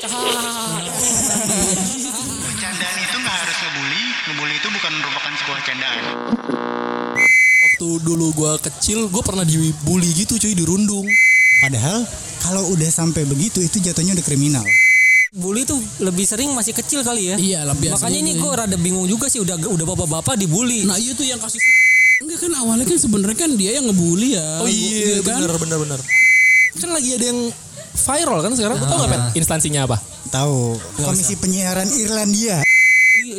Candaan itu nggak harus ngebully. Ngebully itu bukan merupakan sebuah candaan. Waktu dulu gua kecil, gua pernah dibully gitu cuy dirundung. Padahal kalau udah sampai begitu itu jatuhnya udah kriminal. Bully tuh lebih sering masih kecil kali ya. Iya lah biasanya. Makanya ini gue rada bingung juga sih udah udah bapak-bapak dibully. Nah iya tuh yang kasus Enggak kan awalnya kan sebenarnya kan dia yang ngebully ya. Oh iya, kan? bener bener bener. Kan lagi ada yang viral kan sekarang. Lu tau gak Pet? Instansinya apa? Tahu Komisi Penyiaran Irlandia. Di-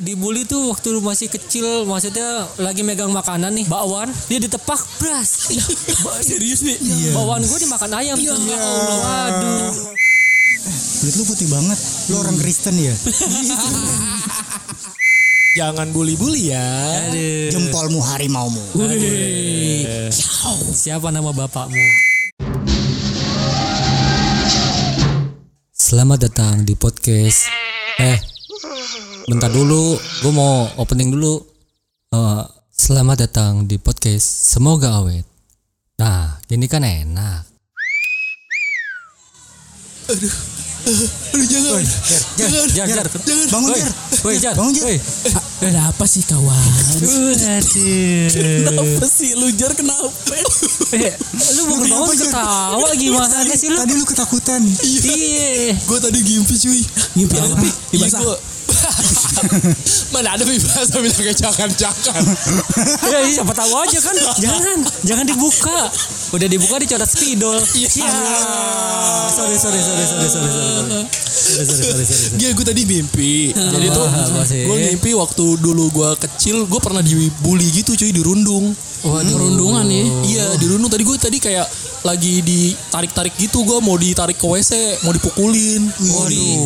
Dibully tuh waktu lu masih kecil maksudnya lagi megang makanan nih bakwan dia ditepak bras. Serius nih. Bakwan gue dimakan ayam. Ya Allah. Waduh. Kulit lu putih banget. Lu orang Kristen ya? Jangan bully-bully ya. Jempolmu harimaumu. Siapa nama bapakmu? Selamat datang di podcast. Eh, bentar dulu, gue mau opening dulu. Eh, selamat datang di podcast. Semoga awet. Nah, ini kan enak. Aduh jangan. jangan. Jar, jar, Bangun, Jar. woi, jar, Bangun, Jar. woi. Ada apa sih kawan? Kenapa sih lu jar kenapa? Eh, lu bangun bangun Kenapa, ketawa gimana sih lu? Tadi lu ketakutan. Iya. Gue tadi ngimpi cuy. Ngimpi apa? Iya gue. Mana ada bahasa bilang kayak jangan-jangan. Ya, iya, siapa tahu aja kan. Jangan, jangan dibuka. Udah dibuka dicoret spidol. Iya. Sorry, sorry, sorry, sorry, sorry, sorry. Sorry, sorry, sorry, sorry. sorry. Iya gue tadi mimpi. Jadi tuh gue ngimpi waktu dulu gue kecil gue pernah dibully gitu cuy dirundung. Waduh. Perundungan nih. Iya dirundung tadi gue tadi kayak lagi ditarik-tarik gitu gue mau ditarik ke WC mau dipukulin. Waduh.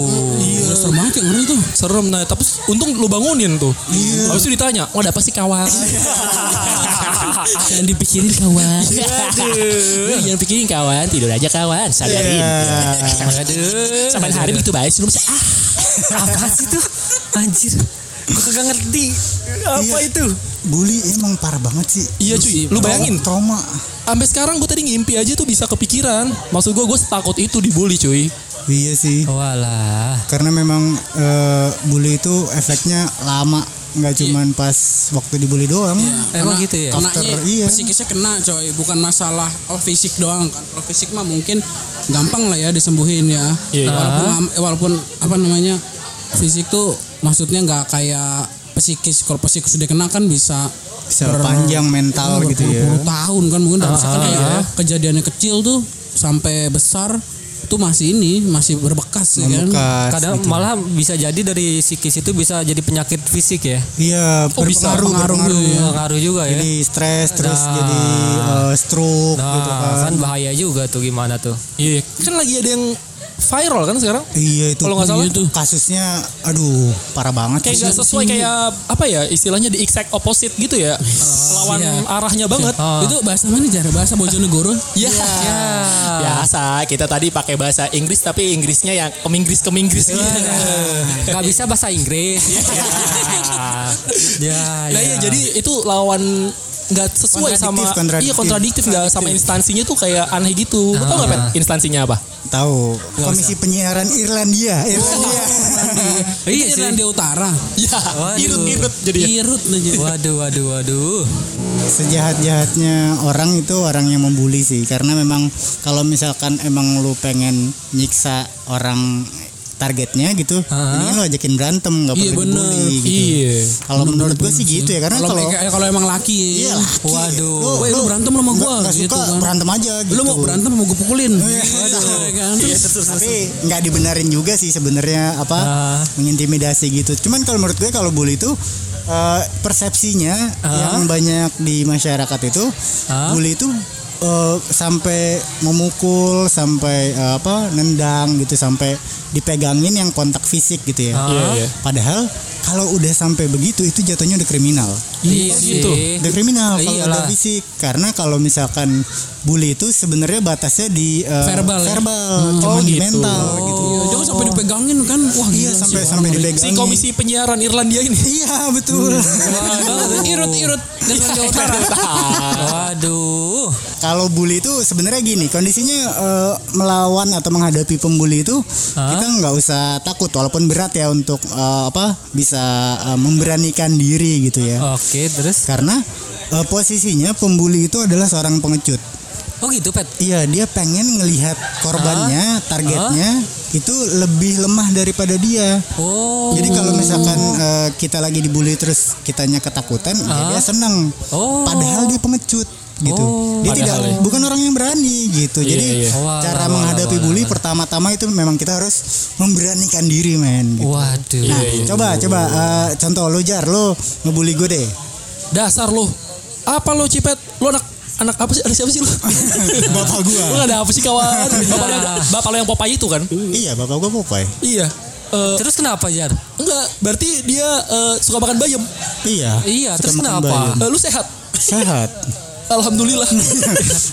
Iya. Serem banget yang ngeri tuh. Serem nah tapi untung lu bangunin tuh. Iya. Habis itu ditanya, "Oh, ada apa sih kawan?" Jangan dipikirin kawan. Aduh. Jangan pikirin kawan, tidur aja kawan, sadarin. Aduh. Sampai hari begitu baik sebelum ah Apa sih tuh? Anjir. Gue kagak ngerti. Apa Iya. itu? Bully emang parah banget sih. Iya cuy, lu bayangin Trauma. Sampai sekarang gue tadi ngimpi aja tuh bisa kepikiran. Maksud gue gue takut itu dibully cuy. Iya sih. Walah. Karena memang eh, bully itu efeknya lama. Nggak cuman pas waktu dibully doang. Emang gitu ya? Kenanya After, iya. psikisnya kena coy, bukan masalah oh fisik doang kan. Kalau fisik mah mungkin gampang lah ya disembuhin ya. Iya. Walaupun walaupun apa namanya fisik tuh maksudnya nggak kayak psikis. Kalau psikis sudah kena kan bisa Bisa panjang mental Oh, gitu ya. tahun kan mungkin dari misalkan kayak kejadiannya kecil tuh sampai besar tuh masih ini masih berbekas ya kan. Kadang gitu. malah bisa jadi dari psikis itu bisa jadi penyakit fisik ya. Iya, Oh, bisa. berpengaruh, Pengaruh berpengaruh. ya. Pengaruh juga ya. Jadi stres terus Nah. jadi eh, stroke Nah, gitu kan. kan bahaya juga tuh gimana tuh. Iya, kan lagi ada yang viral kan sekarang. Iya itu. Kalau nggak salah itu kasusnya aduh parah banget Kayak sih. nggak sesuai kayak apa ya istilahnya di exact opposite gitu ya. Lawan arahnya banget. Ah. Itu bahasa mana jar? Bahasa Bojonegoro? Ya. Biasa kita tadi pakai bahasa Inggris tapi Inggrisnya yang keminggris keminggris gitu. Gak bisa bahasa Inggris. ya, Nah iya jadi itu lawan nggak sesuai sama kontradiktif. iya kontradiktif nggak sama instansinya tuh kayak aneh gitu. Lu tau nggak Pet, instansinya apa? Tahu. Komisi Penyiaran Irlandia. Irlandia. Iya Itu sih. Irlandia Utara. Ya, Waduh. irut-irut jadi ya. Irut aja. Waduh, waduh, waduh. Sejahat-jahatnya orang itu orang yang membuli sih karena memang kalau misalkan emang lu pengen nyiksa orang targetnya gitu, ini lu ajakin berantem nggak Iya, perlu dibully gitu. Iya. Kalau menurut gue sih gitu ya karena Kalau kalau emang laki. iya laki, Waduh. lu, Woi, lu berantem sama nggak- nggak gitu suka kan. berantem aja gitu. Lu mau berantem mau gue pukulin. Iya, kan? tapi nggak dibenarin juga sih sebenarnya apa mengintimidasi gitu. Cuman kalau menurut gue kalau bully itu eh, persepsinya yang banyak di masyarakat itu Ah. bully itu eh, sampai memukul, sampai eh, apa nendang gitu, sampai dipegangin yang kontak fisik gitu ya. Iya, iya. Padahal kalau udah sampai begitu itu jatuhnya udah kriminal. Iya gitu. sih. Udah kriminal kalau Iyalah. udah fisik karena kalau misalkan bully itu sebenarnya batasnya di eh, Verbal ya? verbal Oh, cuma di gitu. mental gitu. Iya, jangan sampai dipegangin kan. Wah, Iya, sampai sampai dipegang. Si komisi penyiaran Irlandia ini. Iya betul. Irut irut Irlandia Utara. Waduh. Kalau bully itu sebenarnya gini, kondisinya eh, melawan atau menghadapi pembuli itu kita nggak usah takut walaupun berat ya untuk eh, apa bisa eh, memberanikan diri gitu ya. Oke, terus. Karena eh, posisinya pembuli itu adalah seorang pengecut. Oh gitu, Pet. Iya, dia pengen ngelihat korbannya, targetnya itu lebih lemah daripada dia. Oh. Jadi kalau misalkan eh, kita lagi dibully terus kitanya ketakutan, ya dia seneng. Oh. Padahal dia pengecut gitu. dia tidak ya. bukan orang yang berani gitu. Jadi iya. Walah, cara walah, menghadapi walah, bully pertama-tama itu memang kita harus memberanikan diri, men. Gitu. Waduh. Nah, coba coba eh, contoh lo jar lo ngebully gue deh. Dasar lo. Apa lo Cipet? Lo anak anak apa sih? Ada siapa sih lo? Bapak gua. Lo ada apa sih kawan? Bapak lo yang, bapak lo yang Popeye itu kan? iya, bapak gue Popeye. Iya. Eh, Terus kenapa, Jar? enggak, berarti dia eh, suka makan bayam. Iya. Iya, terus kenapa? bayam. Eh, lu sehat? Sehat. Alhamdulillah.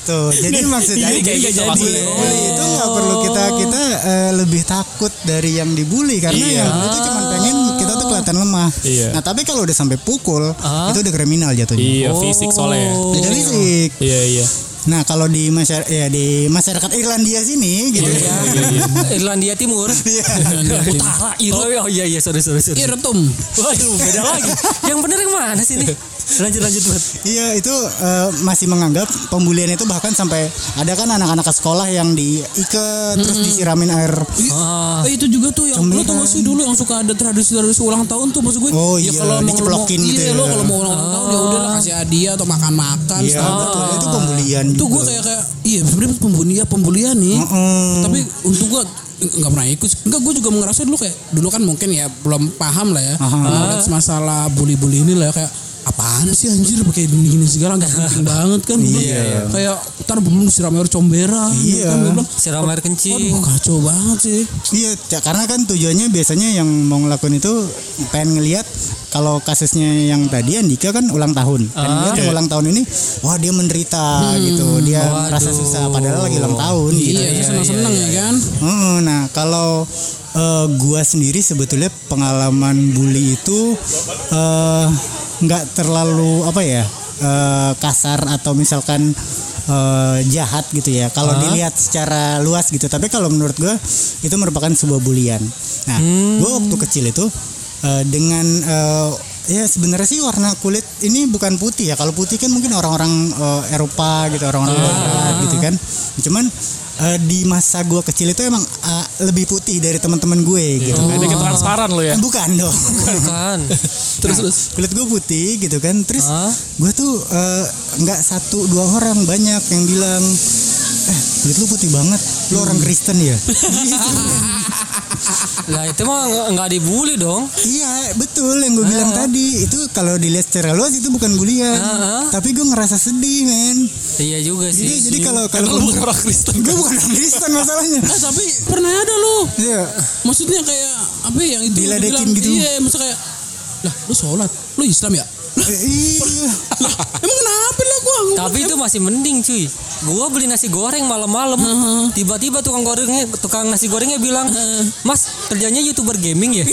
Tuh, jadi maksudnya Ini kayak gitu bully, maksudnya. bully itu nggak perlu kita kita eh, lebih takut dari yang dibully karena Iya. yang itu cuma pengen kita tuh kelihatan lemah. Iya. Nah, tapi kalau udah sampai pukul, itu udah kriminal jatuhnya. iya, fisik soalnya. Beda fisik. Iya, iya. Nah, kalau di masyarakat ya di masyarakat Irlandia sini gitu ya. Irlandia Timur. Utara, Oh, oh iya iya sorry sorry sorry. Irutum. Waduh, beda lagi. Yang bener yang mana sih ini? Lanjut lanjut buat. Iya itu eh, masih menganggap pembulian itu bahkan sampai ada kan anak-anak sekolah yang diikat terus disiramin air. Ah. Eh, itu juga tuh yang lu tau gak sih dulu yang suka ada tradisi-tradisi ulang tahun tuh maksud gue. Oh ya iya, kalau emang lu mau diceplokin gitu iya ya. lo kalau mau ulang tahun ya udah lah, kasih hadiah atau makan-makan. Iya betul itu pembulian. Itu gue kayak kayak iya sebenarnya pembulian pembulian nih. Mm-mm. Tapi untuk gue nggak pernah ikut. Enggak gue juga ngerasa dulu kayak dulu kan mungkin ya belum paham lah ya. Knowledge masalah bully-bully ini lah ya, kayak apaan sih anjir? Pakai gini-gini segala nggak penting banget kan? Gua bilang, kayak ntar belum disiram air comberan Iya. kan gue bilang Siram air kencing. Waduh kacau banget sih. Iya, karena kan tujuannya biasanya yang mau ngelakuin itu pengen ngelihat kalau kasusnya yang tadi Andika kan ulang tahun. Pengen ngeliat yang ulang tahun ini, wah dia menderita gitu, dia merasa susah padahal lagi ulang tahun gitu. Iya, seneng-seneng ya kan. Heeh, nah kalau eh, gua sendiri sebetulnya pengalaman bully itu eh, nggak terlalu apa ya eh, kasar atau misalkan eh, jahat gitu ya. Kalau dilihat secara luas gitu. Tapi kalau menurut gua itu merupakan sebuah bulian. Nah, gua waktu kecil itu eh, dengan eh, ya sebenarnya sih warna kulit ini bukan putih ya. Kalau putih kan mungkin orang-orang eh, Eropa gitu, orang-orang barat gitu kan. Cuman eh, di masa gua kecil itu emang eh, lebih putih dari teman-teman gue gitu kan. Ada transparan lo ya. Bukan dong. Bukan. Terus Nah, terus. kulit gue putih gitu kan. Terus Hah? gue tuh eh, nggak satu dua orang banyak yang bilang eh kulit lu putih banget. Lu orang Kristen ya? Lah itu mah nggak- dibully dong. iya betul yang gue bilang tadi itu kalau dilihat secara luas itu bukan bulian. Ah. Tapi gue ngerasa sedih men. Iya juga Jadi sih. jadi kalau Karena kalau lu bukan orang Kristen. gue bukan orang Kristen masalahnya. Ah, tapi pernah ada lu. Iya. Maksudnya kayak apa ya, yang itu Diledekin dibilang, gitu. Iya, maksudnya kayak lah lu sholat, lu Islam ya? Eh, iya. Lah, emang kenapa? Tapi itu masih mending cuy. Gua beli nasi goreng malam-malam. Tiba-tiba tukang gorengnya, tukang nasi gorengnya bilang, Mas kerjanya youtuber gaming ya?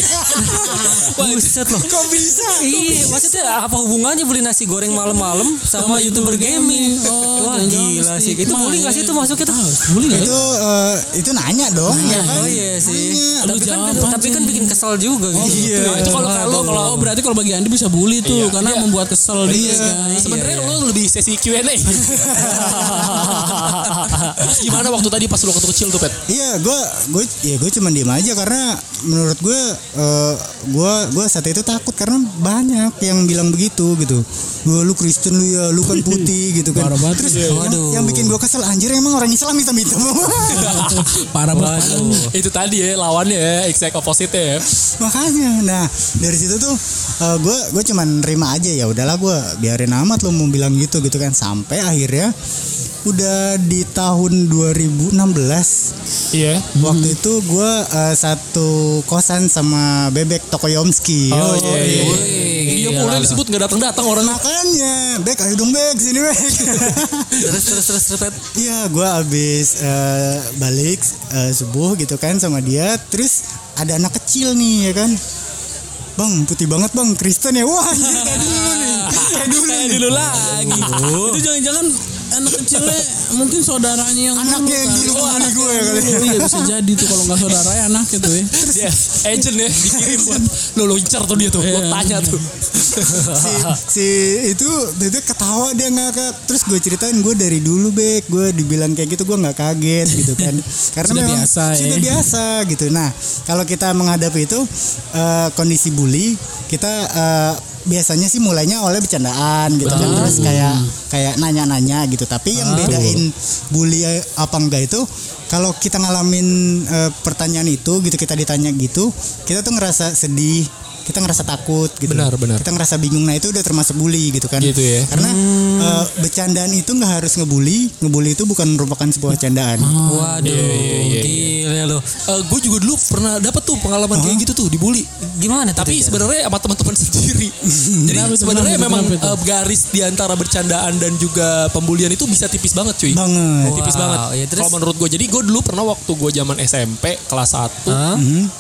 Buset loh. Kok bisa? Iya, maksudnya apa hubungannya beli nasi goreng malam-malam sama, youtuber gaming? Oh, Wah gila sih. Itu bully gak sih itu masuknya tuh? Bully nggak ya? Itu eh, itu nanya dong. ya kan? Oh iya sih. Nanya. Tapi kan, jawab tapi kan bikin kesel juga gitu. iya. Nah, itu kalau kalau kalau oh, berarti kalau bagi Andi bisa bully tuh karena membuat kesel dia kan. Sebenarnya lo lebih sesi Q&A. Terus gimana waktu tadi pas lo waktu kecil tuh, Pet? Iya, gue gue ya gue cuma diem aja karena menurut gue eh, gue gue saat itu takut karena banyak yang bilang begitu gitu. Gue lu Kristen lu ya, lu kan putih gitu kan. Parah banget. Terus Iya, yang, yang bikin gue kesel anjir emang orang Islam hitam hitam. Parah banget. Itu tadi ya lawannya ya, exact opposite ya. Makanya, nah dari situ tuh gue gue cuma nerima aja ya udahlah gue biarin amat lu mau bilang gitu gitu kan sampai akhirnya udah di tahun 2016 Iya. Waktu itu gue satu kosan sama bebek Tokoyomski. Oh, iya, iya. Dia mulu yang disebut nggak datang datang orang. Makanya, Bek ayo dong Bek sini Bek. terus terus terus terus. Iya, gue abis eh, balik eh, subuh gitu kan sama dia, terus ada anak kecil nih ya kan. Bang, putih banget bang, Kristen ya. Wah, anjir, kayak dulu nih. Kayak dulu Kayak dulu lagi. Itu jangan-jangan anak kecilnya mungkin saudaranya yang Anaknya yang dulu dulu kan. kali gue ya kali. Oh, iya bisa jadi tuh kalau nggak saudara ya anak itu ya. Dia agent ya dikirim buat lo lo incar tuh dia tuh. Lo Iya. tanya tuh. si, si itu dia ketawa dia ngakak terus gue ceritain gue dari dulu bek gue dibilang kayak gitu gue nggak kaget gitu kan karena Sudah memang biasa, ya. sudah biasa gitu nah kalau kita menghadapi itu eh, kondisi bully kita eh, biasanya sih mulainya oleh bercandaan gitu kan. Terus kayak kayak nanya-nanya gitu. Tapi yang bedain bully apa enggak itu kalau kita ngalamin eh, pertanyaan itu gitu kita ditanya gitu kita tuh ngerasa sedih kita ngerasa takut gitu Benar, benar. kita ngerasa bingung nah itu udah termasuk bully gitu kan Gitu ya. karena eh, bercandaan itu nggak harus ngebully ngebully itu bukan merupakan sebuah candaan Waduh, iya, gila lo. gue juga dulu pernah dapat tuh pengalaman kayak gitu tuh dibully. Gimana? Tapi sebenarnya sama teman-teman sendiri. Jadi sebenarnya memang eh, garis di antara bercandaan dan juga pembulian itu bisa tipis banget cuy. banget tipis Wow, banget. ya? Kalau menurut gue, jadi gue dulu pernah waktu gue zaman SMP kelas 1 Hah?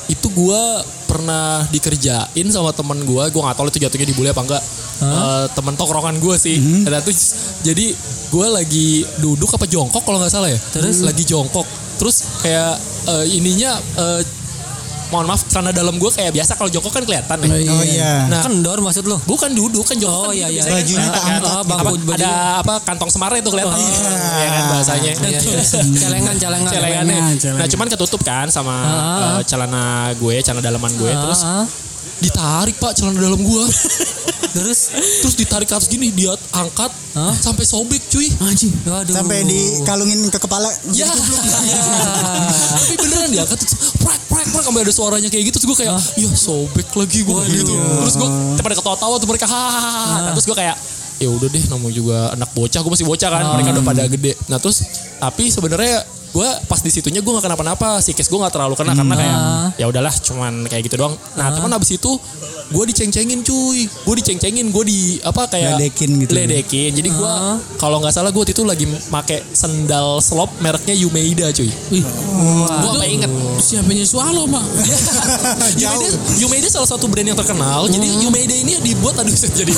itu gue pernah dikerjain sama temen gue. Gue nggak tahu itu jatuhnya dibully apa enggak. Eh, temen tongkrongan gue sih. Dan itu jadi gue lagi duduk apa jongkok kalau nggak salah ya. Terus lagi jongkok. Terus kayak eh, ininya eh, mohon maaf karena dalam gue kayak biasa kalau jongkok kan kelihatan ya. oh iya Nah, Kendor maksud lo? Bukan duduk kan jongkok Oh, kan iya, iya. kan. Bajunya Nah, gitu. apa, Bangku- baju- ada apa kantong semarnya itu kelihatan ya kan bahasanya Iya, iya. Celengan, celengan. celengannya. celengan. Nah cuman ketutup kan sama eh, celana gue, celana dalaman gue, terus ditarik pak celana dalam gue, terus terus ditarik ke atas gini, dia angkat Hah? sampai sobek cuy. Anjing. waduh. sampai dikalungin ke kepala Ya, tapi beneran dia angkat prak prak prak sampai ada suaranya kayak gitu terus gue kayak ya sobek lagi gue gitu terus gue pada ketawa-tawa tuh mereka hahaha nah, terus gue kayak ya udah deh namanya juga anak bocah gue masih bocah kan mereka udah pada gede. Nah terus tapi sebenarnya gue pas di situnya gue gak kenapa-napa psikis gue gak terlalu kena karena kayak ya udahlah cuman kayak gitu doang nah cuman abis itu gue diceng-cengin cuy gue diceng-cengin gue di apa kayak Ledekin gitu. ledekin jadi gue kalau nggak salah gue waktu itu lagi make sendal slop mereknya Yumeida cuy Wih. gue gak inget Siapanya swallow, Pak? Yumeida, Yumeida salah satu brand yang terkenal. Jadi Yumeida ini dibuat aduh jadi.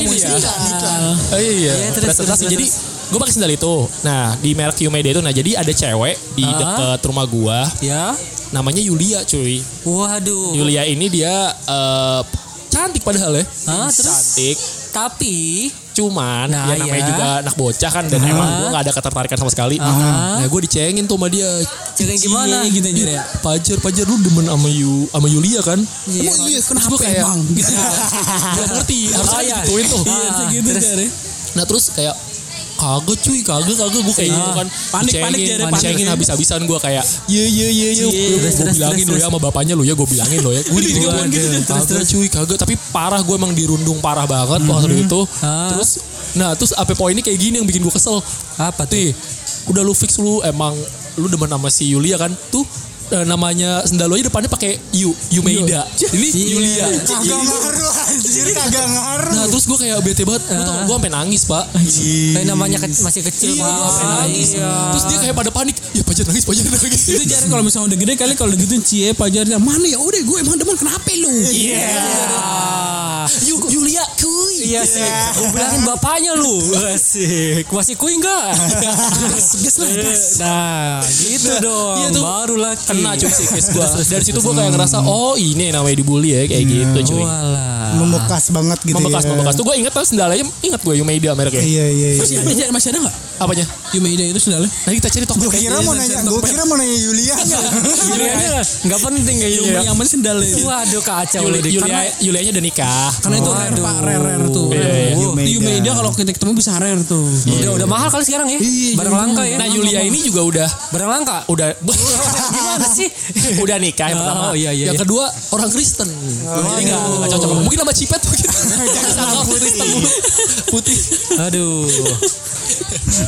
ini ya. Iya. Iya, terus, terus, Jadi gue pakai sendal itu. Nah di merek Yumeida itu, nah jadi ada cewek di Ah. deket rumah gua, Ya. namanya Yulia cuy. Waduh. Yulia ini dia eh, cantik padahal ya. Ah, terus? Cantik. Tapi Cuman Nah, dia namanya iya. juga anak bocah kan dan emang gue gak ada ketertarikan sama sekali. Nah gue dicengin tuh sama dia. Cengin gimana? Gitu ya. Pajar, Pajar lu demen sama Yu, sama Yulia kan? Emang iya, kenapa gua kayak- emang? Gitu. Gak ngerti, harusnya iya. gituin tuh. Iya, segitu terus? Ya. Nah terus kayak kagak cuy, kagak kagak gue kayak gitu kan. Panik, panik, Jar, panik. dicengin habis-habisan gue kayak ye ye ye ye. Gue bilangin lo ya sama bapaknya lo ya, gue bilangin lo ya. Gue digituin gitu, Kagak cuy, kagak. Tapi parah gue emang dirundung parah banget waktu itu. Ah. Terus, nah terus apa poinnya kayak gini yang bikin gue kesel. apa tuh? Udah lu fix lu emang lu demen sama si Yulia kan? Tuh eh, namanya sendal lo aja depannya pakai Yu, Yumeida. Ini Yulia. kagak ngaruh anjir kagak ngaruh. Nah terus gue kayak bete banget. Gue tau gue sampai nangis pak. Kayak namanya ke- masih kecil Iya gue Pak. nangis. Iya. Terus dia kayak pada panik. Ya pacar nangis pacar nangis. Itu jar kalau misalnya udah gede kali kalau gitu cie pajarnya mana ya? Udah gue emang demen. Kenapa lu? Iya. Yu, Yulia Iya sih. Gue bilangin bapaknya lu. Asik. Masih kuy enggak? Gas lah, gas. Nah, gitu dong. Iya tuh. Baru lagi. Kena cuy psikis gue Dari situ gue kayak ngerasa Oh ini namanya dibully ya Kayak gitu cuy Walah. membekas banget gitu Membekas ya membekas Tuh gue inget tuh sendalanya Ingat gue Yumeida mereknya iya iya iya Masih ada, masih ada nggak? Apanya Yumeida itu sendalnya? Nah kita cari toko gue kira mau nanya gue kira mau nanya Yulia Yulianya enggak penting kayaknya. Yang mana sendalnya itu? Waduh kacau lu. Yulia, Yulianya udah nikah Karena itu rare pak, rare rare tuh tuh. rare. Iya, Di Yumeda. Yumeda kalau kita ketemu bisa rare tuh. Udah udah mahal kali sekarang ya. Iya, Barang iya. langka ya. Nah Yulia ini juga udah barang langka. udah Gimana sih? udah nikah yang pertama. Oh, iya, iya, yang iya. kedua orang Kristen. Jadi nggak nggak cocok. Mungkin sama Cipet mungkin. Sama Kristen putih. Aduh.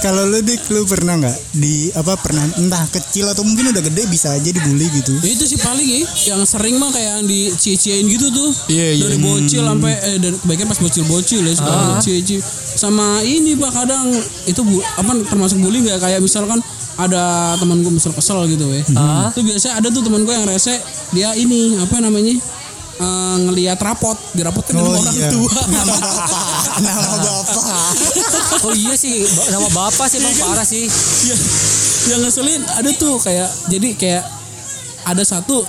Kalau lu dik lu pernah nggak di apa pernah entah kecil atau mungkin udah gede bisa aja dibully gitu. Itu sih paling ya, yang sering mah kayak yang dicie-ciein gitu tuh. Iya, iya. Dari bocil sampai eh dari kebaikan pas bocil-bocil ya suka dicie-cie. Sama ini Pak kadang itu bu, apa termasuk bully nggak kayak misalkan ada teman gue misal kesel gitu ya. Itu biasanya ada tuh teman gue yang rese dia ini apa namanya? eh, ngelihat rapot di rapot kan Oh orang iya. tua Nama bapak. Nama bapak. Oh iya sih, nama bapak sih emang parah sih. yang, yang ngeselin ada tuh kayak jadi kayak ada satu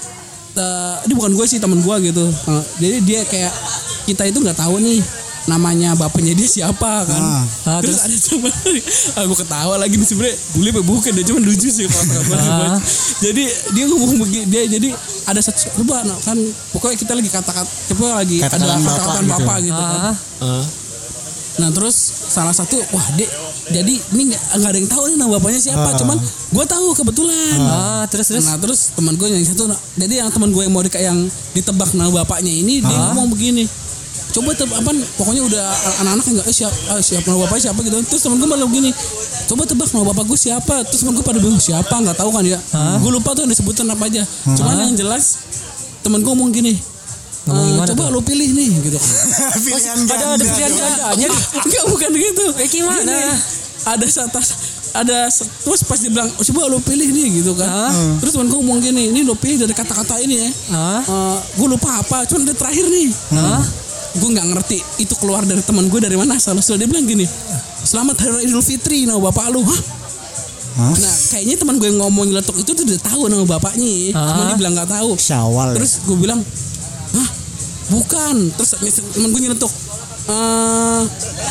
eh, ini bukan gue sih teman gue gitu Eh, jadi dia kayak kita itu nggak tahu nih namanya bapaknya dia siapa kan Ah. Ah, terus, ada cuma aku ketawa lagi nih sebenarnya boleh apa bukan dia cuma lucu sih kata. Ah. jadi dia ngomong begini dia jadi ada satu coba nah, kan pokoknya kita lagi kata-kata coba lagi Kata-kataan ada bapak kata-kataan gitu. bapak gitu kan Ah, Nah terus salah satu wah dek jadi ini nggak ada yang tahu nih nama bapaknya siapa cuman gue tahu kebetulan. ah, terus terus. Nah terus teman gue yang satu nah, jadi yang teman gue yang mau di, yang ditebak nama bapaknya ini dia ngomong begini coba tebak apa pokoknya udah anak-anak nggak eh, siapa ah, siapa nama bapaknya siapa gitu terus teman gue malah begini coba tebak nama bapak gue siapa terus teman gue pada bilang siapa nggak tahu kan ya gue lupa tuh yang disebutin apa aja cuman yang jelas teman gue ngomong gini "Eh, gimana coba tuh? lu pilih nih gitu Pilihan Ada ada pilihan gandanya. Enggak bukan gitu. Eh, gimana? Gini, ada atas ada terus pas dibilang "Oh, coba lo pilih nih gitu kan. Ah. Terus teman gue ngomong gini, ini lo pilih dari kata-kata ini ya. Ah. gue lupa apa, cuman ada terakhir nih. Ah. Gue nggak ngerti itu keluar dari teman gue dari mana asal usul dia bilang gini. Selamat Hari Raya Idul Fitri nama bapak lu. Hah? Hah? Nah kayaknya teman gue yang ngomong nyeletuk itu tuh udah tahu nama bapaknya. Ah. Cuma dia bilang nggak tahu. Syawal. ya? Terus gue bilang, hah bukan. Terus temen gue nyeletuk, eh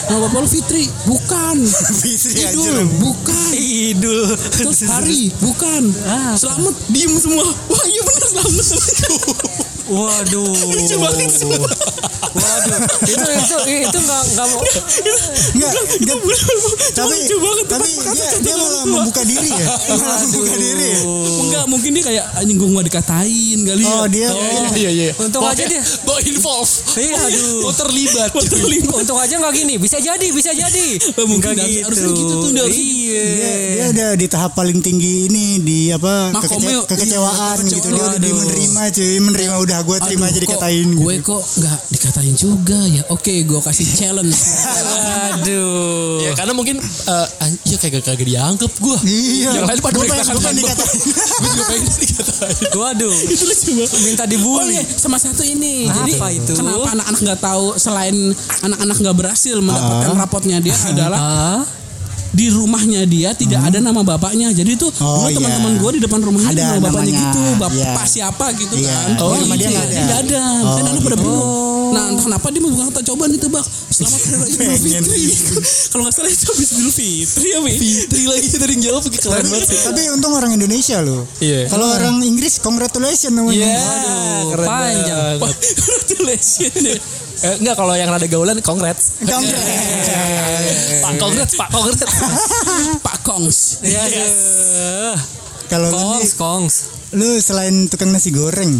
nama bapak lu Fitri, bukan. Fitri Idul, anjir. bukan. Idul. Terus hari, bukan. Ah. Selamat, diem semua. Wah iya bener selamat. Waduh. Lucu banget semua. Waduh. Itu itu itu enggak enggak mau Enggak, enggak. Tapi lucu banget. tapi dia, kata dia malah membuka diri ya. Malah membuka diri. ya? Enggak, mungkin dia kayak anjing gue gak dikatain kali ya. Oh, dia Iya iya. Untung aja dia. Bawa involve. Iya, aduh. Oh terlibat. Untung aja nggak gini, bisa jadi, bisa jadi. Oh, mungkin harus- harusnya gitu tuh, dia harusnya Iya. dia, udah di tahap paling tinggi ini di apa iya, kekecewaan kekecewaan. gitu dia udah menerima cuy menerima udah gue terima Aduh, aja kok dikatain Gue gitu. kok nggak dikatain juga ya. Oke, gue kasih challenge. Aduh. Ya karena mungkin eh ya kagak kagak dianggap gue. Iya. Yang lain pada mereka pengen- gua pengen dikatain. Gue juga pengen dikatain. Waduh. itu lucu banget. Minta Oh dibully. iya, sama satu ini. Apa Jadi itu? kenapa anak-anak nggak tahu selain anak-anak nggak berhasil mendapatkan rapotnya dia adalah Ah. Di rumahnya dia tidak ada nama bapaknya. Jadi itu Oh, dulu iya. teman-teman gue di depan rumahnya Ada nama bapaknya namanya, gitu, bapak iya. siapa gitu Iya. kan. Oh, nama dia iya, nggak ada. Dia nggak ada. Oh, Makanya anak pada gitu. bingung. Nah, entah kenapa dia mau kata coba nih tebak. Selamat Hari Raya Idul. Fitri. Kalau nggak salah itu habis Idul Fitri ya, Mi? Fitri lagi tadi yang jawab keren banget sih. tapi untung orang Indonesia loh. Iya. Kalau orang Inggris congratulations namanya. Iya. Aduh, keren panjang. Congratulations. Eh, enggak kalau yang rada gaulan congrats. Congrats. Pak congrats, Pak congrats. Pak Kongs. Iya. Kalau lu Kongs, kongs. lu selain tukang nasi goreng,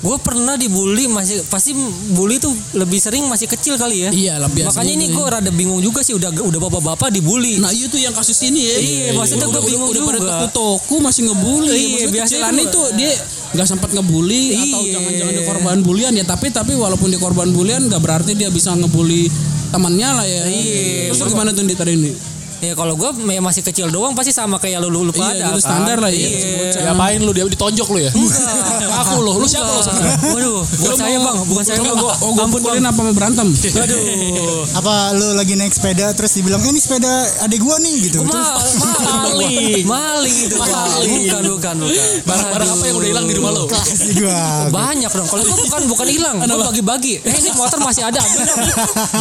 Gue pernah dibully masih pasti bully tuh lebih sering masih kecil kali ya. Iya biasanya. Makanya ini tuh gue ya. rada bingung juga sih udah udah bapak-bapak dibully. Nah iya tuh yang kasus ini ya. Iya, maksudnya Udah- gua bingung udah, udah pada juga. toko-toko masih ngebully. Iya, Maksudnya biasanya itu dia nggak sempat ngebully atau Iya. jangan-jangan dia korban bulian ya tapi tapi walaupun dia korban bulian nggak berarti dia bisa ngebully temannya lah ya. Iya. Terus gimana tuh di tadi ini? Ya kalau gue masih kecil doang pasti sama kayak lu lu, lu Iya, pada. kan. standar lah ya. Iya. Ngapain lu dia ditonjok lu ya? Aku lu, lu siapa lu sebenarnya? Waduh, bukan saya bang, bukan saya bang. Oh gue pukulin apa mau berantem? Aduh, apa lu lagi naik sepeda terus dibilang "Eh, ini sepeda adik gua nih gitu. Terus mal, maling, maling itu. Maling. Bukan, bukan, bukan. Barang-barang apa yang udah hilang di rumah lu? kasih gua. Banyak dong. Kalau gue bukan bukan hilang, gue bagi-bagi. Eh ini motor masih ada, ambil.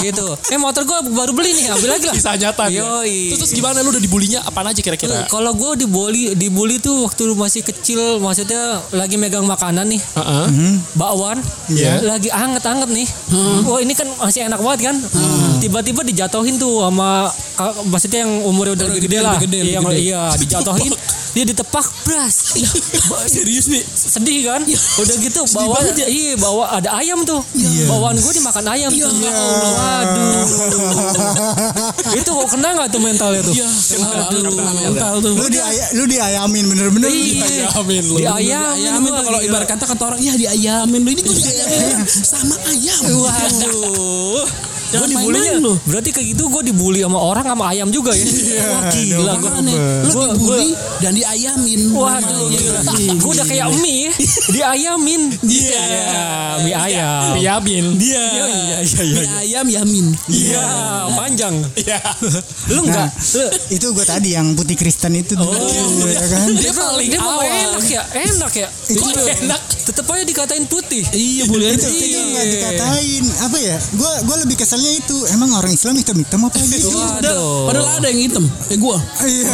Gitu. Eh motor gue baru beli nih, ambil lagi lah. Kisah nyata. Yoi. Terus, terus gimana lu udah dibulinya apaan aja kira-kira? Kalau gue dibully, dibully tuh waktu lu masih kecil, maksudnya lagi megang makanan nih, Heeh. bakwan, Iya. lagi anget-anget nih. Wah ini kan masih enak banget kan. Tiba-tiba dijatuhin tuh sama maksudnya yang umurnya udah gede, gede lah. gede, iya, gede. iya, dijatuhin. dia ditepak, bras. Serius nih. Sedih kan? Udah gitu bawa iya bawa ada ayam tuh. Bawaan gue dimakan ayam tuh. Waduh. itu kok kena nggak tuh mentalnya tuh? Aduh, mental tuh. Lu di lu diayamin bener-bener. Iya. Diayamin lu. Diayamin tuh kalau ibarat kata kata orang ya diayamin lu ini gue diayamin sama ayam. Waduh. Gue dibulinya lu. Berarti kayak gitu gue dibully sama orang sama ayam juga ya. Wah gila gue. Lu Gua- dibully dan diayamin. Waduh gila. Gue udah kayak mie diayamin. Iya. Mie ayam. Diamin. Iya iya iya iya. Mie ayam yamin. Iya panjang. Iya. Lu enggak. Lu Itu gue tadi yang putih Kristen itu Oh, dulu, ya kan? dia paling dia mau enak ya enak ya Kok Itu enak? tetep aja dikatain putih Iya boleh itu itu dikatain apa ya gue gue lebih keselnya itu emang orang Islam hitam hitam apa gitu waduh Padahal ada yang hitam kayak gua. iya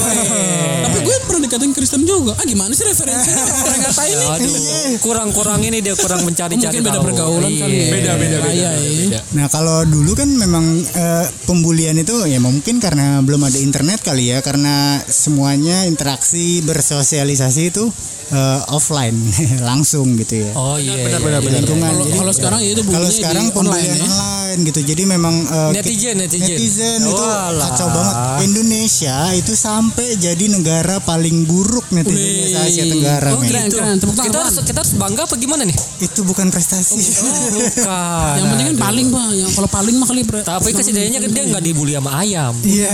Tapi gue pernah dikatain Kristen juga. Ah gimana sih referensinya? Pernah ngatain nih. Aduh, kurang kurang ini dia kurang mencari-cari Mungkin beda pergaulan Iya. kali ya. Beda, beda, beda, Iya, iya. Nah kalau dulu kan memang eh, pembulian itu ya mungkin karena belum ada internet kali ya karena semuanya interaksi bersosialisasi itu eh, offline langsung gitu ya. Oh iya. iya, benar, iya. benar. Lingkungan. Kalau Jadi, kalau sekarang ya itu kalau bunyinya sekarang di online pembulian ya. online gitu. Jadi memang eh, Netizen, netizen. netizen itu Walah. kacau banget. Indonesia itu sampai jadi negara paling buruk netizennya se Asia Tenggara. Oh keren, gitu. keren. Tepuk tangan, Kita harus kita harus bangga apa gimana nih? Itu bukan prestasi. Bukan. Yang penting kan paling bang. Yang kalau paling mah kali. Tapi kesetidaknya kan dia nggak dibully sama ayam. Iya.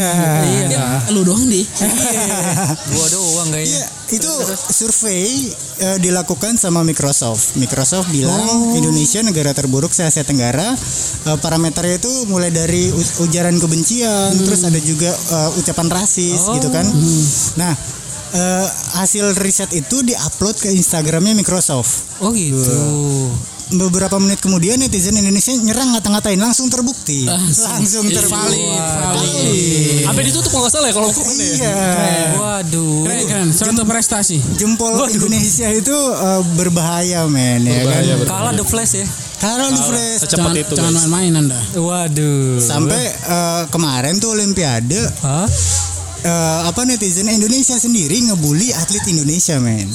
Iya nggak? Lu doang deh. Gua doang kayaknya. Iya, itu survei eh, dilakukan sama Microsoft. Microsoft bilang Indonesia negara terburuk se Asia Tenggara. Eh, parameternya itu mulai dari ujaran kebencian, terus ada juga eh, ucapan rasis gitu kan. Nah, eh, hasil riset itu diupload ke Instagramnya Microsoft. Oh gitu. Beberapa menit kemudian netizen Indonesia nyerang ngata-ngatain langsung terbukti. Langsung terbukti. Sampai ditutup nggak salah ya kalau hukuman ya. Iya. Waduh. Keren keren. Suatu prestasi. Jempol Indonesia itu eh, berbahaya men ya kan. Berbahaya. Kalah the flash ya. Taruh di flash. Secepat Jangan, itu. jangan main-main anda. Waduh. Sampai eh, kemarin tuh Olimpiade Hah? Eh, apa netizen Indonesia sendiri ngebully atlet Indonesia men.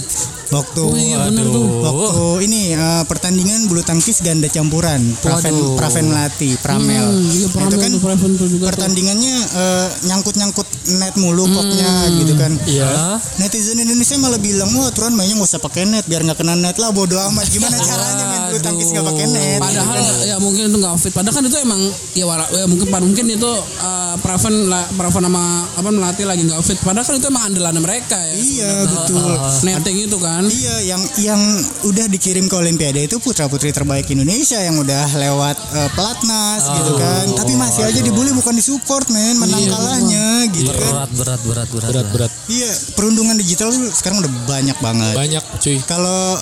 Waktu Oh iya benar tuh. waktu ini eh, pertandingan bulu tangkis ganda campuran Praven Waduh. Praven Melati Pramel. Hmm, iya Nah, pernah itu kan tuh Praven tuh juga pertandingannya eh, nyangkut-nyangkut net mulu koknya gitu kan. Iya. Netizen Indonesia malah bilang, wah aturan mainnya nggak usah pakai net biar nggak kena net lah bodo amat. Gimana caranya main bulu tangkis nggak pakai net? Padahal ya mungkin itu nggak fit. Padahal kan itu emang ya, wala, ya mungkin mungkin itu uh, Praven la- Praven sama apa melatih lagi nggak fit. Padahal kan itu emang andalan mereka ya. Iya betul. Netting itu kan. Iya, yang yang udah dikirim ke Olimpiade itu putra putri terbaik Indonesia yang udah lewat eh, pelatnas gitu kan. Tapi masih aja dibully bukan disupport men, menang kalahnya gitu kan. Berat berat berat berat. Berat berat. Iya, perundungan digital sekarang udah banyak banget. Banyak cuy. Kalau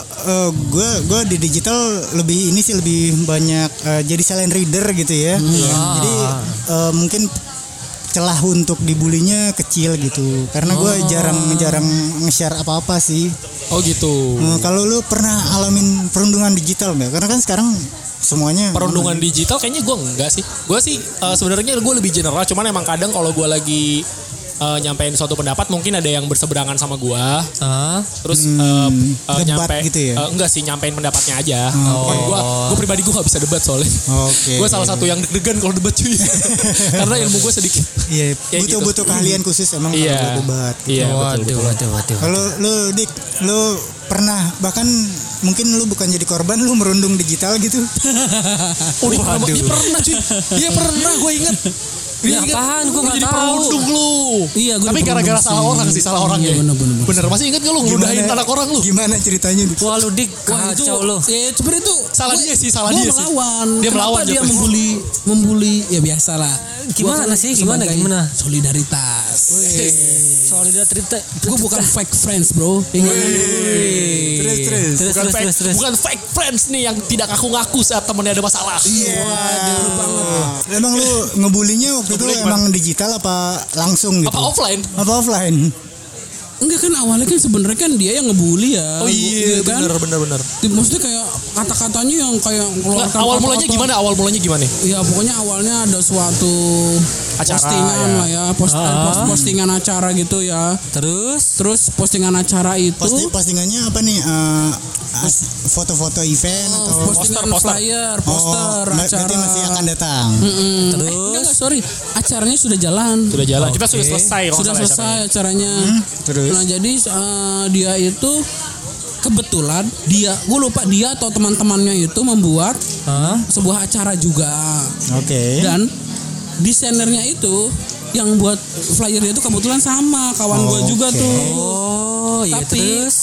gue gue di digital lebih ini sih lebih banyak eh, jadi silent reader gitu ya. Jadi eh, mungkin celah untuk dibulinya kecil gitu. Karena gue jarang jarang nge-share apa-apa sih. Oh gitu. Nah, kalau lu pernah alamin perundungan digital nggak? Karena kan sekarang semuanya Perundungan digital kayaknya gue enggak sih. Gue sih eh, sebenarnya gue lebih general. Cuman emang kadang kalau gue lagi eh, nyampein suatu pendapat mungkin ada yang berseberangan sama gue. Ah. Terus eh, eh, debat nyampe gitu ya? eh, enggak sih nyampein pendapatnya aja. Bukan gue gue pribadi gue gak bisa debat soalnya. Oke. gue salah satu yang deg-degan kalau debat cuy. Karena ilmu gue sedikit. Iya, Kayak butuh gitu. butuh keahlian khusus emang Iya. kalau debat. gitu. Iya betul. Waduh betul. waduh waduh. Kalau lu Dik, lu pernah bahkan mungkin lu bukan jadi korban lu merundung digital gitu. Oh, dia, pernah, dia pernah cuy. Dia pernah gue inget. Ya, apaan? Gua nggak jadi tahu. perundung lu. Iya, gua Tapi gara-gara salah orang sih, salah orang Iya, ya. bener, bener, bener. Bener, masih inget gak lu ngeludahin anak orang lu? Gimana ceritanya? Wah lu dik kacau lu. Ya sebenarnya itu Salah dia sih, salah dia sih. melawan. Dia Kenapa melawan, dia membuli membuli ya biasa lah. Gimana kan sih? Gimana, gimana? Solidaritas. Solidaritas. Gue bukan fake friends bro. Terus terus. Bukan, fake, terus terus. bukan fake friends nih yang tidak ngaku-ngaku saat temennya ada masalah. Iya. Emang lu ngebulinya waktu itu emang digital apa langsung gitu? Apa offline? Apa offline? Enggak kan awalnya kan sebenarnya kan dia yang ngebully ya. Oh iya, kan? bener bener bener. Di- Maksudnya kayak kata-katanya yang kayak Nggak, mengeluarkan awal mulanya gimana? Awal mulanya gimana? Ya pokoknya awalnya ada suatu Acara, postingan ya. lah ya, post, post postingan acara gitu ya. Terus Terus postingan acara itu Posti postingannya apa nih? Eh, as- foto-foto event atau postingan poster. flyer, Oh, poster, ber- acara. berarti masih akan datang. Mm-mm. Eh, enggak, enggak, sorry, acaranya sudah jalan. Sudah jalan. Kita sudah selesai. kalau sudah salah selesai acaranya. terus? Nah jadi eh, dia itu kebetulan dia, gue lupa dia atau teman-temannya itu membuat Hah? sebuah acara juga. Oke. Dan desainernya itu yang buat flyernya itu kebetulan sama kawan gue juga tuh. Oh iya Tapi- terus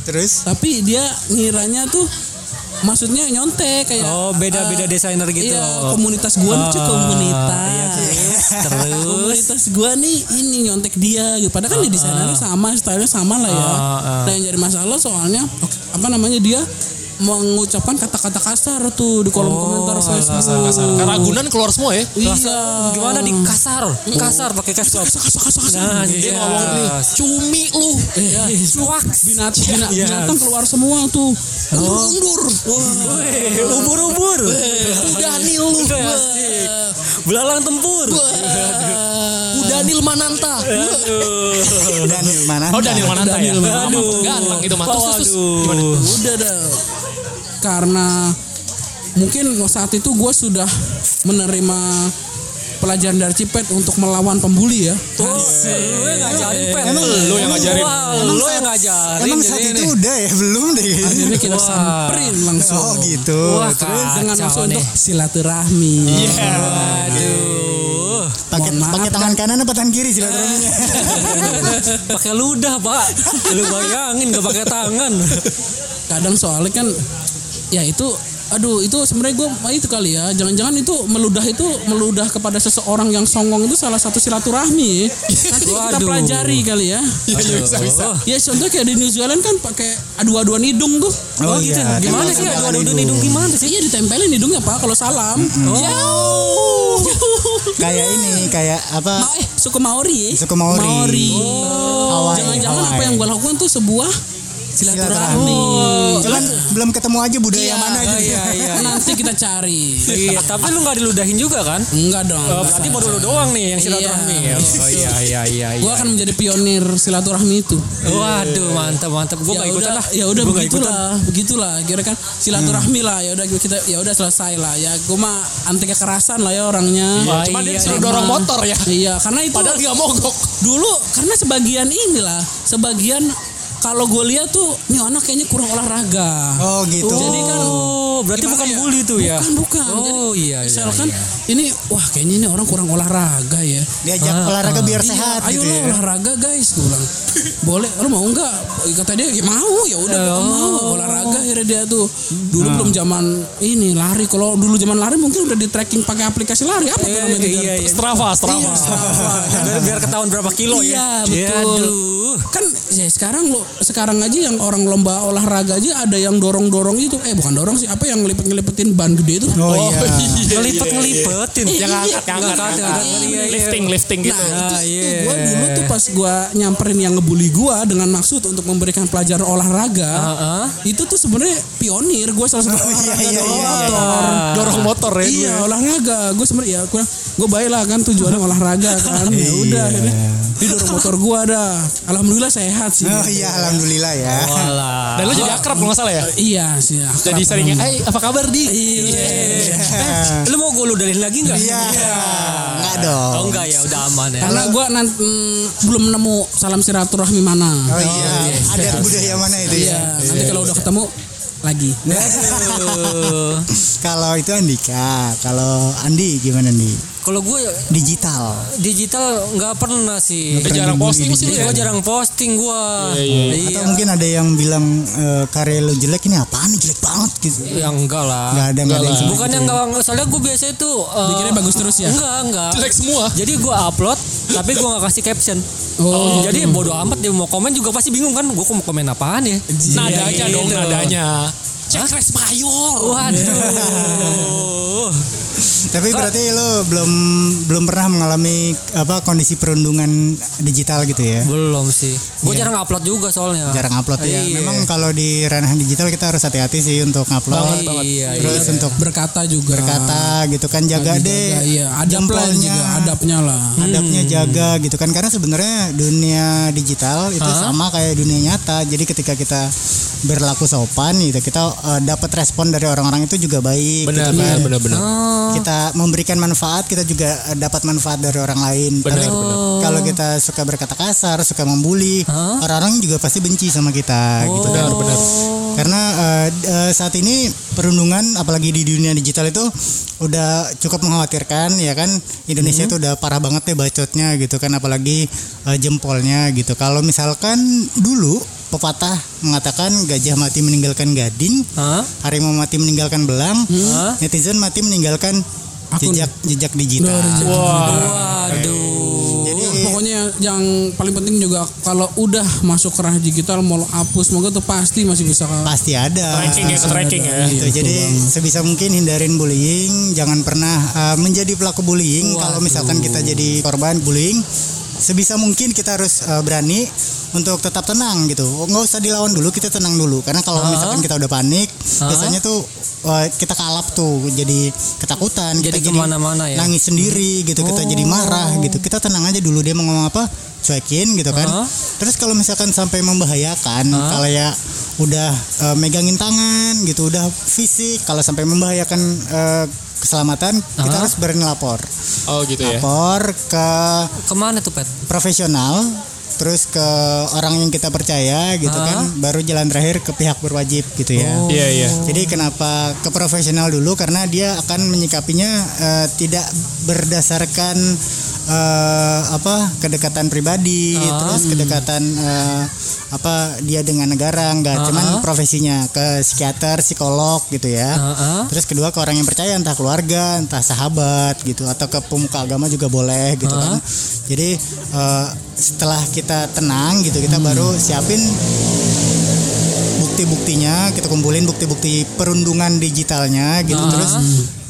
Terus? Tapi dia ngiranya tuh maksudnya nyontek kayak Oh beda-beda eh, desainer gitu Iya, komunitas gua nih cuy, komunitas. iya, terus? komunitas gua nih ini nyontek dia gitu. Padahal kan di desainernya sama, stylenya sama lah ya. Ah, ah. Nah yang jadi masalah soalnya apa namanya dia mengucapkan kata-kata kasar tuh di kolom komentar Facebook. Karena Ragunan keluar semua ya. Iya. Gimana di kasar? Kasar pakai kasar. Kasar, kasar, kasar, kasar. Nah, Dia iya. ngomong nih, cumi lu. Cuak, binat, binat- binatang keluar semua tuh. Undur, undur. Ubur-ubur. Udanil lu. Belalang tempur. Udanil Mananta. Daniel mana? Oh Daniel Mananta ya. Daniel Mananta. Aduh. Ganteng itu mah. Terus, terus? Udah dah. Karena mungkin saat itu gue sudah menerima pelajaran dari Cipet untuk melawan pembuli ya. Lu yang ngajarin pen. Emang Lu yang ngajarin. Wah, Lu yang ngajarin. Emang saat itu udah ya? Belum deh. Akhirnya kita samperin langsung. Oh gitu. Wah, Terus dengan maksud nih. untuk silaturahmi. Iya. Aduh. Pakai pakai tangan kanan apa tangan kiri silaturahminya? pakai ludah, Pak. Lu bayangin gak pakai tangan. Kadang soalnya kan ya itu aduh itu sebenarnya gue itu kali ya jangan-jangan itu meludah itu meludah kepada seseorang yang songong itu salah satu silaturahmi ya. nanti kita Waduh. pelajari kali ya Iya, iya, bisa, bisa. ya contohnya kayak di New Zealand kan pakai adu-aduan hidung tuh Oh, gitu. iya, Gimana sih tembakan adu-adu hidung. hidung gimana sih? iya ditempelin hidungnya pak kalau salam Oh. kayak ini kayak apa? Ma- eh suku Maori Suku Maori. Maori. Hawaii, jangan-jangan apa yang gue lakukan tuh sebuah silaturahmi Cuman belum ketemu aja budaya Iya, mana gitu. iya, iya. nanti kita cari Iya, tapi lu gak diludahin juga kan? enggak dong Oh, berarti baru lu doang nih yang silaturahmi. Iya. Oh iya iya iya iya. gue akan menjadi pionir silaturahmi itu Waduh, mantap mantap. Gua ya gak ikutan udah, lah. ya udah Gua nggak begitulah begitulah kira kan silaturahmi lah ya udah kita ya udah selesai lah ya gue mah anti kekerasan lah ya orangnya Wah, Cuma dia iya, suruh iya. dorong motor ya. iya karena itu Padahal dia mogok. dulu karena sebagian inilah sebagian kalau gue lihat tuh nih anak kayaknya kurang olahraga Oh gitu. Jadi kan Oh, berarti gimana bukan ya? bully tuh ya? bukan bukan Oh Jadi, iya iya. misalkan iya. ini wah kayaknya ini orang kurang olahraga ya Diajak olahraga biar sehat Iya, ayo gitu lo ya. olahraga guys gue bilang boleh lo mau nggak kata dia ya mau ya udah gua mau olahraga akhirnya dia tuh dulu belum zaman ini lari kalau dulu zaman lari mungkin udah di tracking pakai aplikasi lari apa tuh Iya, namanya iya, iya. Strava, Strava. biar, biar ketahuan berapa kilo Iya, ya. betul. Aduh. kan ya sekarang lo sekarang aja yang orang lomba olahraga aja ada yang dorong dorong itu eh bukan dorong sih apa yang ngelipet ngelipetin ban gede itu Oh iya. Ngelipet ngelipetin. Iya, Yang angkat, yang angkat. Iya, iya. Lifting, lifting gitu. Nah, itu, Ah, iya. gue dulu tuh pas gue nyamperin yang ngebully gue dengan maksud untuk memberikan pelajaran olahraga, Heeh. itu tuh sebenarnya pionir gue salah satu olahraga iya, dorong iya, motor. Dorong motor ya. Iya olahraga, gue sebenarnya ya gue gue baik lah kan tujuannya olahraga kan, ya udah di dorong motor gue ada, alhamdulillah sehat sih. Oh iya alhamdulillah ya. Walah. Dan lu jadi akrab kalau nggak salah ya. Iya sih. akrab. Jadi seringnya, eh apa kabar di? Eh, lu mau gue ludahin lagi nggak? Iya. Enggak dong. Oh enggak ya, udah aman ya. Karena gue nanti mm, belum nemu salam silaturahmi mana. Oh iya. Ada budaya mana itu Iya, ya? nanti kalau udah ketemu lagi. Kalau itu Andika, kalau Andi gimana nih? Kalau gue Digital. digital nggak pernah sih. Lu jarang posting sih ya. Gue jarang posting gue. Iya, Atau mungkin ada yang bilang eh, karya lo jelek ini apaan nih jelek banget gitu. Ya enggak lah. Enggak ada enggak ada yang Bukan yang enggak, soalnya gue biasa itu eh, Bikinnya bagus terus ya? Enggak, enggak. Jelek semua. Jadi gue upload, tapi gue gak kasih caption. Oh. Jadi bodo amat dia mau komen juga pasti bingung kan. Gue mau komen apaan ya? Nadanya dong, Gitu. nadanya. Cek Resmayor. Waduh. Tapi berarti lo belum belum pernah mengalami apa kondisi perundungan digital gitu ya? Belum sih. Gue jarang upload juga soalnya. Jarang upload ya. Iya. Memang kalau di ranah digital kita harus hati-hati sih untuk ngupload. Iya, Terus untuk berkata juga berkata gitu kan jaga Dijaga, deh iya adab lah jempolnya juga adabnya lah adabnya jaga gitu kan karena sebenarnya dunia digital itu sama kayak dunia nyata jadi ketika kita berlaku sopan gitu kita eh, dapat respon dari orang-orang itu juga baik Benar, gitu kan. benar, benar, benar. kita memberikan manfaat kita juga eh, dapat manfaat dari orang lain. Tapi kalau kita suka berkata kasar suka membuli orang-orang juga pasti benci sama kita gitu. Kan Benar, benar. karena d- eh, saat ini perundungan apalagi di dunia digital itu udah cukup mengkhawatirkan ya kan? Indonesia itu udah parah banget deh bacotnya gitu kan? Apalagi eh, jempolnya gitu. Kalau misalkan dulu pepatah mengatakan gajah mati meninggalkan gading Hah? harimau mati meninggalkan belang Hah? netizen mati meninggalkan Akun. jejak jejak digital Waduh. jadi pokoknya yang paling penting juga kalau udah masuk ke ranah digital mau lo hapus semoga tuh pasti masih bisa pasti ada Tracking ya, tracking ya. Gitu. Jadi sebisa mungkin hindarin bullying, jangan pernah uh, menjadi pelaku bullying. Kalau misalkan kita jadi korban bullying, sebisa mungkin kita harus uh, berani untuk tetap tenang gitu. Nggak usah dilawan dulu, kita tenang dulu. Karena kalau misalkan kita udah panik, biasanya tuh uh, kita kalap tuh, jadi ketakutan, Jadi kita ke mana-mana ya? nangis sendiri gitu, kita jadi marah gitu. Kita tenang aja dulu dia mau ngomong apa, cuekin gitu kan. Hah? Terus kalau misalkan sampai membahayakan, kalau ya udah eh, megangin tangan gitu, udah fisik, kalau sampai membahayakan eh, keselamatan, kita harus berani lapor. Oh gitu ya. Lapor ke Ke mana tuh pet? profesional, terus ke orang yang kita percaya gitu kan, baru jalan terakhir ke pihak berwajib gitu ya. Iya iya. Jadi kenapa ke profesional dulu karena dia akan menyikapinya eh, tidak berdasarkan eh, apa kedekatan pribadi, terus kedekatan eh, apa dia dengan negara, nggak cuman profesinya ke psikiater, psikolog gitu ya. Heeh. Terus kedua ke orang yang percaya entah keluarga, entah sahabat gitu atau ke pemuka agama juga boleh gitu kan. Jadi eh, setelah kita tenang gitu kita baru siapin bukti-buktinya kita kumpulin bukti-bukti perundungan digitalnya gitu. Terus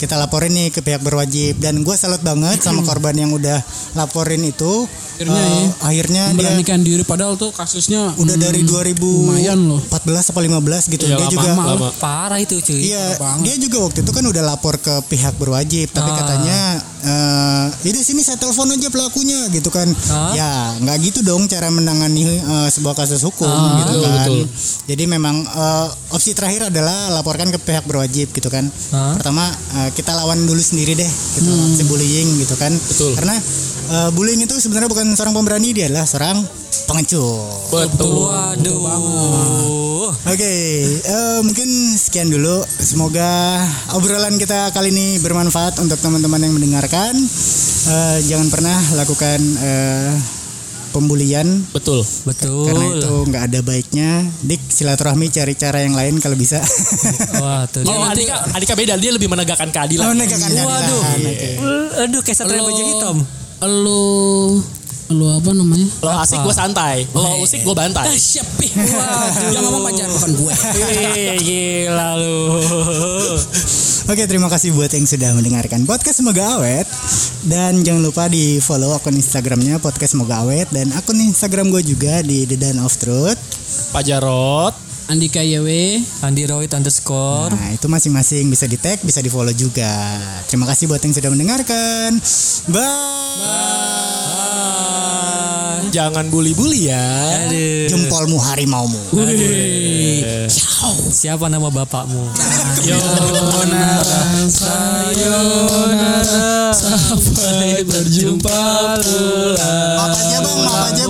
kita laporin nih ke pihak berwajib dan gue salut banget sama korban yang udah laporin itu Akhirnya Eh, ya. akhirnya dia diri padahal tuh kasusnya udah dari 2014 lumayan loh. apa 15 gitu Iya, dia lama, juga lama. Parah itu cuy. Iya, dia juga waktu itu kan udah lapor ke pihak berwajib, tapi katanya eh ini sini saya telepon aja pelakunya gitu kan. Ya, nggak gitu dong cara menangani eh, sebuah kasus hukum gitu betul, kan. betul. Jadi memang eh, opsi terakhir adalah laporkan ke pihak berwajib gitu kan. Pertama eh, kita lawan dulu sendiri deh gitu aksi bullying gitu kan. Betul. Karena eh, bullying itu sebenarnya bukan seorang pemberani, dia adalah seorang pengecut. Betul. Waduh. Oke, eh, mungkin sekian dulu. Semoga obrolan kita kali ini bermanfaat untuk teman-teman yang mendengarkan. Eh, jangan pernah lakukan eh, pembulian Betul. Betul. karena itu nggak ada baiknya. Dik silaturahmi cari cara yang lain kalau bisa. Wah, tuh. Oh Andika, Andika beda dia lebih menegakkan keadilan. Menegakkan keadilan. Waduh. Oke. Aduh kayak satria baju hitam. Lu lu apa namanya? Lo asik gue santai, lo usik gue bantai. Siap ih. Yang ngomong pacar bukan gue. Ih, gila lu. Oke, terima kasih buat yang sudah mendengarkan podcast Semoga Awet dan jangan lupa di follow akun Instagramnya podcast Semoga Awet dan akun Instagram gue juga di The Dan of Truth. Pak Jarot. Andika YW. Andi Roy underscore. Nah, itu masing-masing bisa di tag, bisa di follow juga. Terima kasih buat yang sudah mendengarkan. Bye. Jangan bully-bully ya. Aduh. Jempolmu harimaumu. Siapa nama bapakmu? Sampai berjumpa pulang. Maaf aja bang, maaf aja